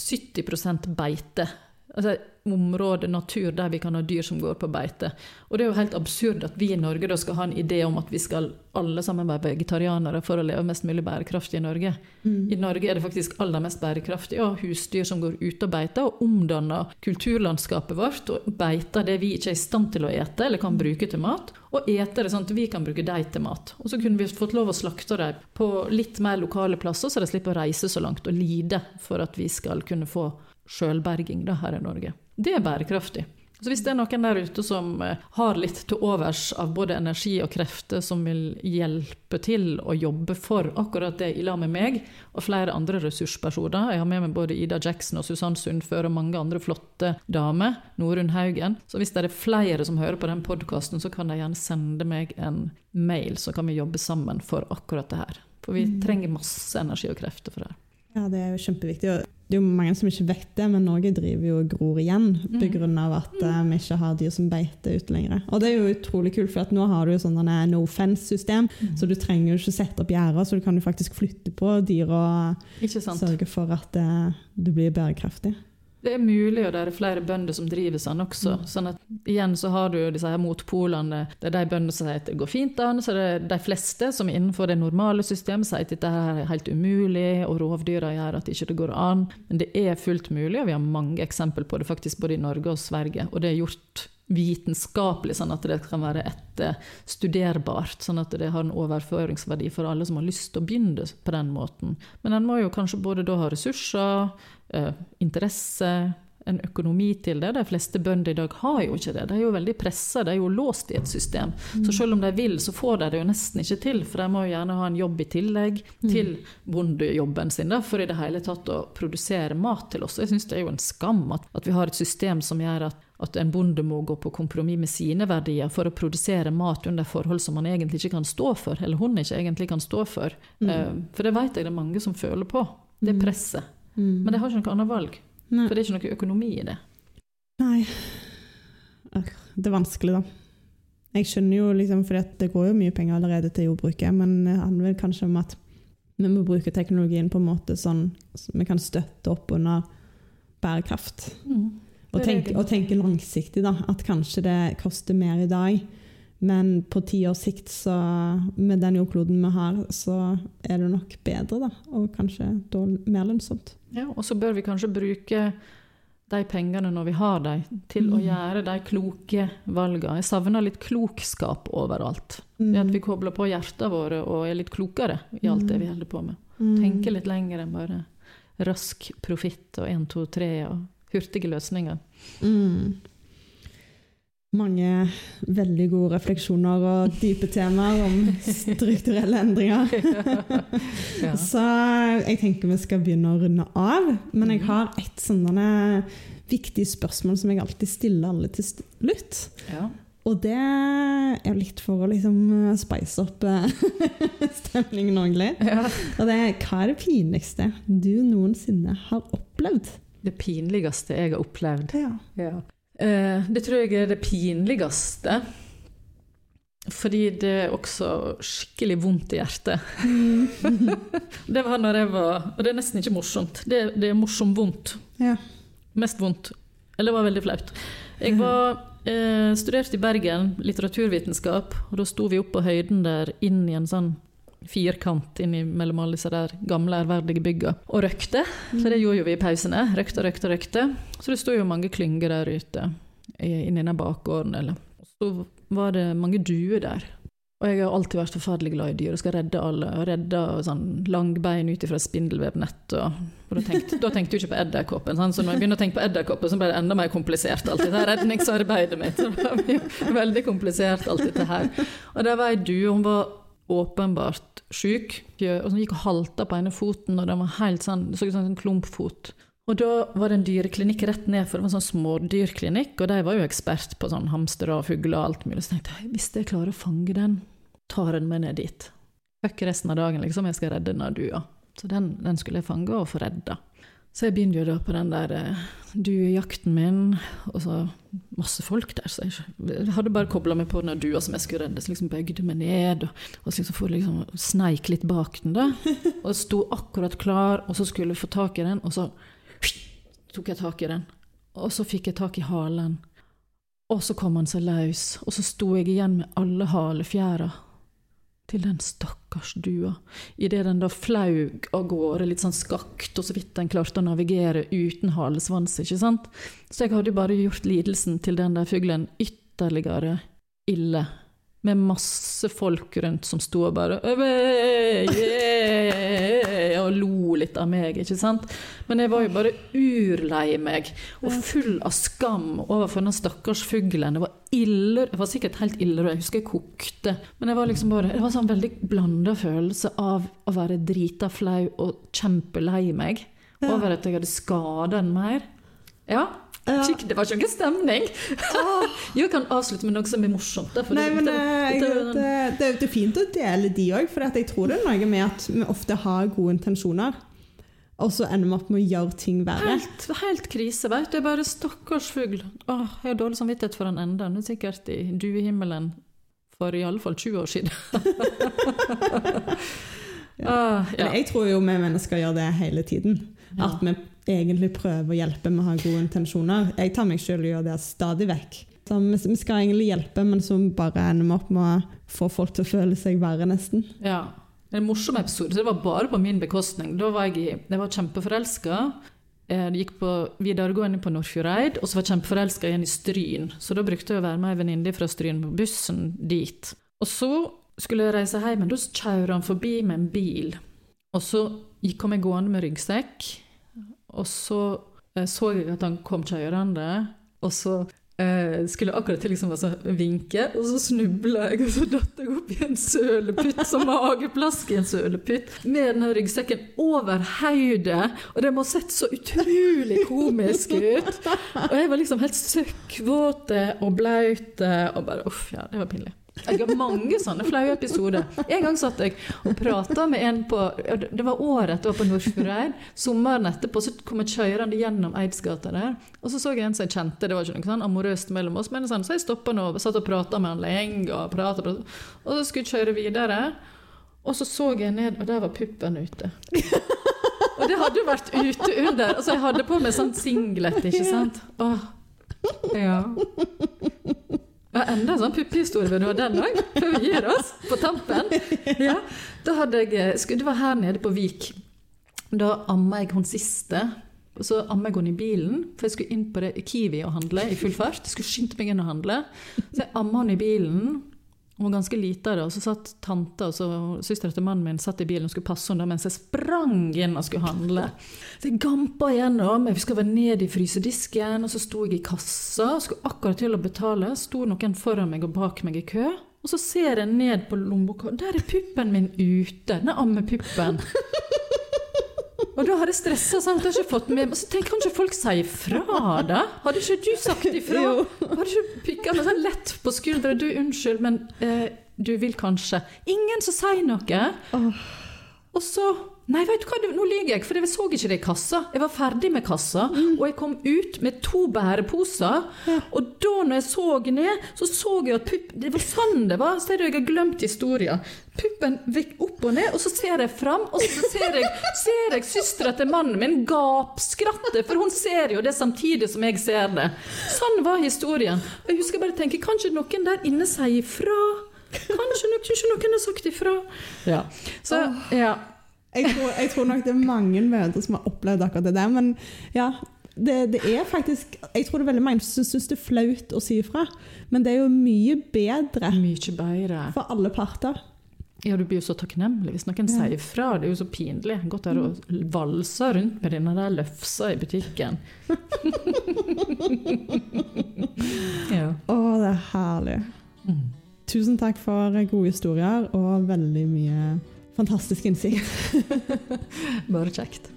70% beite. Altså område, natur, der vi kan ha dyr som går på beite. Og det er jo helt absurd at vi i Norge da skal ha en idé om at vi skal alle sammen være vegetarianere for å leve mest mulig bærekraftig i Norge. I Norge er det faktisk aller mest bærekraftig å ha husdyr som går ut og beiter, og omdanner kulturlandskapet vårt og beiter det vi ikke er i stand til å ete eller kan bruke til mat, og eter det sånn at vi kan bruke dem til mat. Og så kunne vi fått lov å slakte dem på litt mer lokale plasser, så de slipper å reise så langt og lide for at vi skal kunne få sjølberging her i Norge. Det er bærekraftig. Så hvis det er noen der ute som eh, har litt til overs av både energi og krefter som vil hjelpe til å jobbe for akkurat det i lag med meg og flere andre ressurspersoner Jeg har med meg både Ida Jackson og Susann Sundfør og mange andre flotte damer. Norunn Haugen. Så hvis det er flere som hører på den podkasten, så kan de gjerne sende meg en mail, så kan vi jobbe sammen for akkurat det her. For vi trenger masse energi og krefter for det. her. Ja, det er jo kjempeviktig. Det er jo mange som ikke vet det, men Norge driver jo og gror igjen pga. av at eh, vi ikke har dyr som beiter ute lenger. Og det er jo utrolig kult, for at nå har du jo sånn no fence-system, så du trenger jo ikke sette opp gjerder, så du kan jo faktisk flytte på dyr og sørge for at eh, du blir bærekraftig. Det er mulig, og det er flere bønder som driver sånn også. Sånn at igjen så har du disse her motpolene. Det er de bøndene som sier at det går fint an, så det er de fleste som innenfor det normale systemet sier at dette her er helt umulig, og rovdyra gjør at ikke det går an. Men det er fullt mulig, og vi har mange eksempel på det faktisk både i Norge og Sverige. Og det er gjort vitenskapelig, sånn at det kan være etterstuderbart. Sånn at det har en overføringsverdi for alle som har lyst til å begynne på den måten. Men en må jo kanskje både da ha ressurser, eh, interesse, en økonomi til det. De fleste bønder i dag har jo ikke det. De er jo veldig pressa, de er jo låst i et system. Så selv om de vil, så får de det jo nesten ikke til, for de må jo gjerne ha en jobb i tillegg til bondejobben sin da, for i det hele tatt å produsere mat til oss. Jeg syns det er jo en skam at, at vi har et system som gjør at at en bonde må gå på kompromiss med sine verdier for å produsere mat under forhold som han egentlig ikke kan stå for, eller hun ikke egentlig kan stå for. Mm. For det vet jeg det er mange som føler på, det presset. Men de har ikke noe annet valg, Nei. for det er ikke noe økonomi i det. Nei. Det er vanskelig, da. Jeg skjønner jo liksom, for det går jo mye penger allerede til jordbruket, men det handler vel kanskje om at vi må bruke teknologien på en måte sånn så vi kan støtte opp under bærekraft. Og er tenke, og tenke langsiktig, da. At kanskje det koster mer i dag, men på ti års sikt, så med den jordkloden vi har, så er det nok bedre, da. Og kanskje mer lønnsomt. Ja, og så bør vi kanskje bruke de pengene når vi har dem, til å gjøre de kloke valgene. Jeg savner litt klokskap overalt. Mm. at vi kobler på hjertene våre og er litt klokere i alt det vi holder på med. Tenke litt lenger enn bare rask profitt og 1, 2, 3 og hurtige løsninger. Mm. Mange veldig gode refleksjoner og dype temaer om strukturelle endringer. [laughs] Ja. [laughs] Så jeg tenker vi skal begynne å runde av. Men jeg har et sånne viktig spørsmål som jeg alltid stiller alle til slutt. Ja. Og det er litt for å liksom spice opp eh, [laughs] stemningen ordentlig. Og det er hva er det pinligste du noensinne har opplevd? Det pinligste jeg har opplevd. Ja. Eh, det tror jeg er det pinligste. Fordi det er også skikkelig vondt i hjertet. [laughs] det var når jeg var Og det er nesten ikke morsomt. Det, det er morsomt vondt. Ja. Mest vondt. Eller det var veldig flaut. Jeg var eh, studerte i Bergen, litteraturvitenskap, og da sto vi oppe på høyden der inn i en sånn firkant mellom alle disse der gamle, ærverdige bygga og røykte. Så det gjorde jo vi i pausene. Røykte, røykte, røykte. Så det sto jo mange klynger der ute inni den bakgården. Eller. Så var det mange duer der. Og jeg har alltid vært forferdelig glad i dyr og skal redde alle. Og redde sånn langbein ut fra spindelvevnett. Og, og da, tenkte, da tenkte jeg ikke på edderkoppen. Sånn. Så når jeg begynner å tenke på edderkoppen, så ble det enda mer komplisert. alt det redningsarbeidet mitt. Så Det var veldig komplisert, alt dette her. Og der var ei due. Hun var åpenbart syk. Og så gikk og halta på ene foten, og den var helt sånn, så ut som en klumpfot. Og da var det en dyreklinikk rett ned for det var en sånn smådyrklinikk, og de var jo ekspert på sånn hamstere og fugler og alt mulig. Så tenkte jeg hvis jeg klarer å fange den, tar den med ned dit. Fuck resten av dagen, liksom, jeg skal redde denne dua. Så den, den skulle jeg fange og få redda. Så jeg begynner jo da på den der eh, duejakten min, og så masse folk der. Så jeg hadde bare kobla meg på den dua som jeg skulle redde, så liksom bøyde meg ned og, og liksom for liksom sneik litt bak den. da. [laughs] Og sto akkurat klar, og så skulle jeg få tak i den, og så tok jeg tak i den. Og så fikk jeg tak i halen. Og så kom han seg løs, og så sto jeg igjen med alle halefjæra til den stakkars dua, idet den da flaug av gårde litt sånn skakt, og så vidt den klarte å navigere uten halesvans, ikke sant. Så jeg hadde jo bare gjort lidelsen til den der fuglen ytterligere ille. Med masse folk rundt som sto og bare yeah, Og lo litt av meg, ikke sant. Men jeg var jo bare urlei meg og full av skam overfor den stakkars fuglen. Det var ille, det var sikkert helt ille, jeg husker jeg kokte. Men det var liksom bare, det var sånn veldig blanda følelse av å være drita flau og kjempelei meg over at jeg hadde skada den mer. Ja, ja. Det var ikke noen stemning! [laughs] jeg kan avslutte med noe som er morsomt. Nei, men det, eh, det, det, det, er jo fint å dele de òg, for jeg tror det er noe med at vi ofte har gode intensjoner. Og så ender vi opp med å gjøre ting verre. Helt, helt krise. vet du. Det er bare stakkars fugl. Åh, jeg har dårlig samvittighet for den enda. Den er sikkert i duehimmelen for i alle fall 20 år siden. ja. [laughs] [laughs] Ah, ja. Jeg tror jo vi mennesker gjør det hele tiden. At vi egentlig prøver å hjelpe med å ha gode intensjoner. Jeg tar meg selv og gjør det stadig vekk. Så vi skal egentlig hjelpe, men så bare ender vi opp med å få folk til å føle seg verre, nesten. Ja. En morsom episode. Det var bare på min bekostning. Da var jeg, jeg var kjempeforelska. Jeg gikk på videregående på Nordfjordeid, og så var jeg kjempeforelska igjen i Stryn. Så da brukte jeg å være med ei venninne fra Stryn på bussen dit. Og så skulle jeg reise hjem, men da kjørte han forbi med en bil. Og så kom jeg gående med ryggsekk og så eh, så jeg at han kom kjørende, og så eh, skulle jeg akkurat til liksom, altså, vinke, og så snubla jeg, og så datt jeg opp i en søleputt, som mageplask i en søleputt, med den ryggsekken over hodet. Og det må ha sett så utrolig komisk ut. Og jeg var liksom helt søkkvåte og blaut, og bare uff, ja, det var pinlig. Jeg har mange sånne flaue episoder. En gang satt jeg og prata med en på Det var året var på Nordfjordeid. Sommeren etterpå så kom jeg kjørende gjennom Eidsgata der. Og så så jeg en som jeg kjente. Det var ikke noe sånn amorøst mellom oss, men sånn, så jeg stoppa og satt og prata med han lenge. Og pratet, pratet. Og så skulle jeg kjøre videre, og så så jeg ned, og der var puppen ute. Og det hadde jo vært ute under. Altså, jeg hadde på meg sånn singlet, ikke sant. Åh, ja. Ja, enda en sånn puppehistorie du ha den òg, før vi gir oss på tampen. Ja, da hadde jeg, Det var her nede på Vik. Da amma jeg hun siste. Og så amma jeg henne i bilen, for jeg skulle inn på det Kiwi og handle i full fart. Jeg skulle skynde meg inn og handle. Så jeg amma henne i bilen. Hun var ganske lita, og så satt tante og søstera til mannen min satt i bilen og skulle passe henne mens jeg sprang inn og skulle handle. Så jeg gampa igjennom. Jeg husker jeg var ned i frysedisken, og så sto jeg i kassa og skulle akkurat til å betale. Sto noen foran meg og bak meg i kø. Og så ser jeg ned på lommeboka, der er puppen min ute. Den ammepuppen. Og da har jeg stressa sant. Jeg har ikke fått med meg Så tenk, kan ikke folk si ifra, da? Hadde ikke du sagt ifra? Hadde ikke pikka meg sånn lett på skuldra? Du, unnskyld, men eh, du vil kanskje Ingen som sier noe. Og så Nei, vet du hva, nå lyver jeg, for jeg så ikke det i kassa. Jeg var ferdig med kassa, Mm. og jeg kom ut med to bæreposer. Og da når jeg så ned, så så jeg at pupp, det var sånn det var. Du, jeg har glemt historien. Puppen gikk opp og ned, og så ser jeg fram, og så ser jeg, ser jeg søstera til mannen min gapskratte, for hun ser jo det samtidig som jeg ser det. Sånn var historien. Og jeg husker bare å tenke, kanskje noen der inne sier ifra? Kanskje nok, kanskje noen har sagt ifra? Ja. Så, ja. Jeg tror, jeg tror nok det er mange mødre som har opplevd akkurat det der, men ja. Det, det er faktisk Jeg tror det er veldig mange som syns det er flaut å si ifra, men det er jo mye bedre Mye bedre. for alle parter. Ja, du blir jo så takknemlig hvis noen sier ifra. Det er jo så pinlig. Godt er det å valse rundt med denne der løfsa i butikken. [laughs] ja. Å, det er herlig. Tusen takk for gode historier og veldig mye fantastisk innsikt. [laughs] Bare kjekt.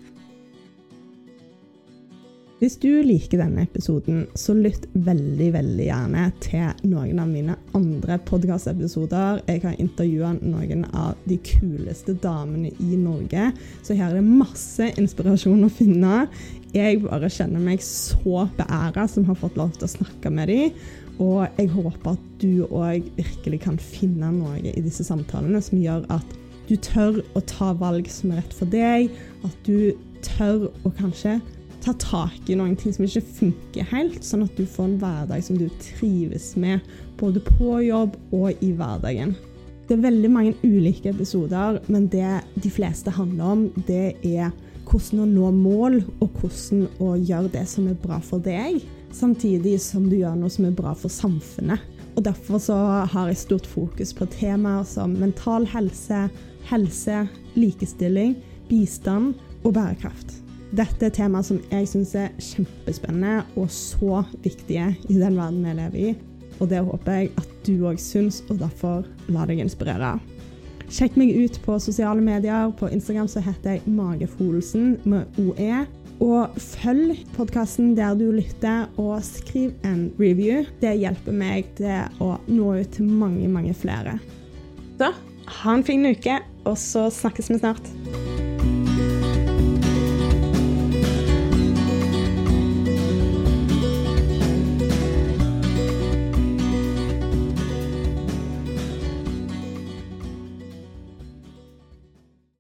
Hvis du liker denne episoden, så lytt veldig veldig gjerne til noen av mine andre podkastepisoder. Jeg har intervjua noen av de kuleste damene i Norge, så her er det masse inspirasjon å finne. Jeg bare kjenner meg så beæra som har fått lov til å snakke med dem. Og jeg håper at du òg virkelig kan finne noe i disse samtalene som gjør at du tør å ta valg som er rett for deg. At du tør å kanskje ta tak i noen ting som ikke funker helt, sånn at du får en hverdag som du trives med, både på jobb og i hverdagen. Det er veldig mange ulike episoder, men det de fleste handler om, det er hvordan å nå mål, og hvordan å gjøre det som er bra for deg, samtidig som du gjør noe som er bra for samfunnet. Og Derfor så har jeg stort fokus på temaer som mental helse, helse, likestilling, bistand og bærekraft. Dette er temaer som jeg syns er kjempespennende og så viktige i den verden vi lever i. Og det håper jeg at du òg syns, og derfor la deg inspirere. Sjekk meg ut på sosiale medier. På Instagram så heter jeg Magefolsen med OE. Og følg podkasten der du lytter, og skriv en review. Det hjelper meg til å nå ut til mange, mange flere. Så ha en fin uke, og så snakkes vi snart.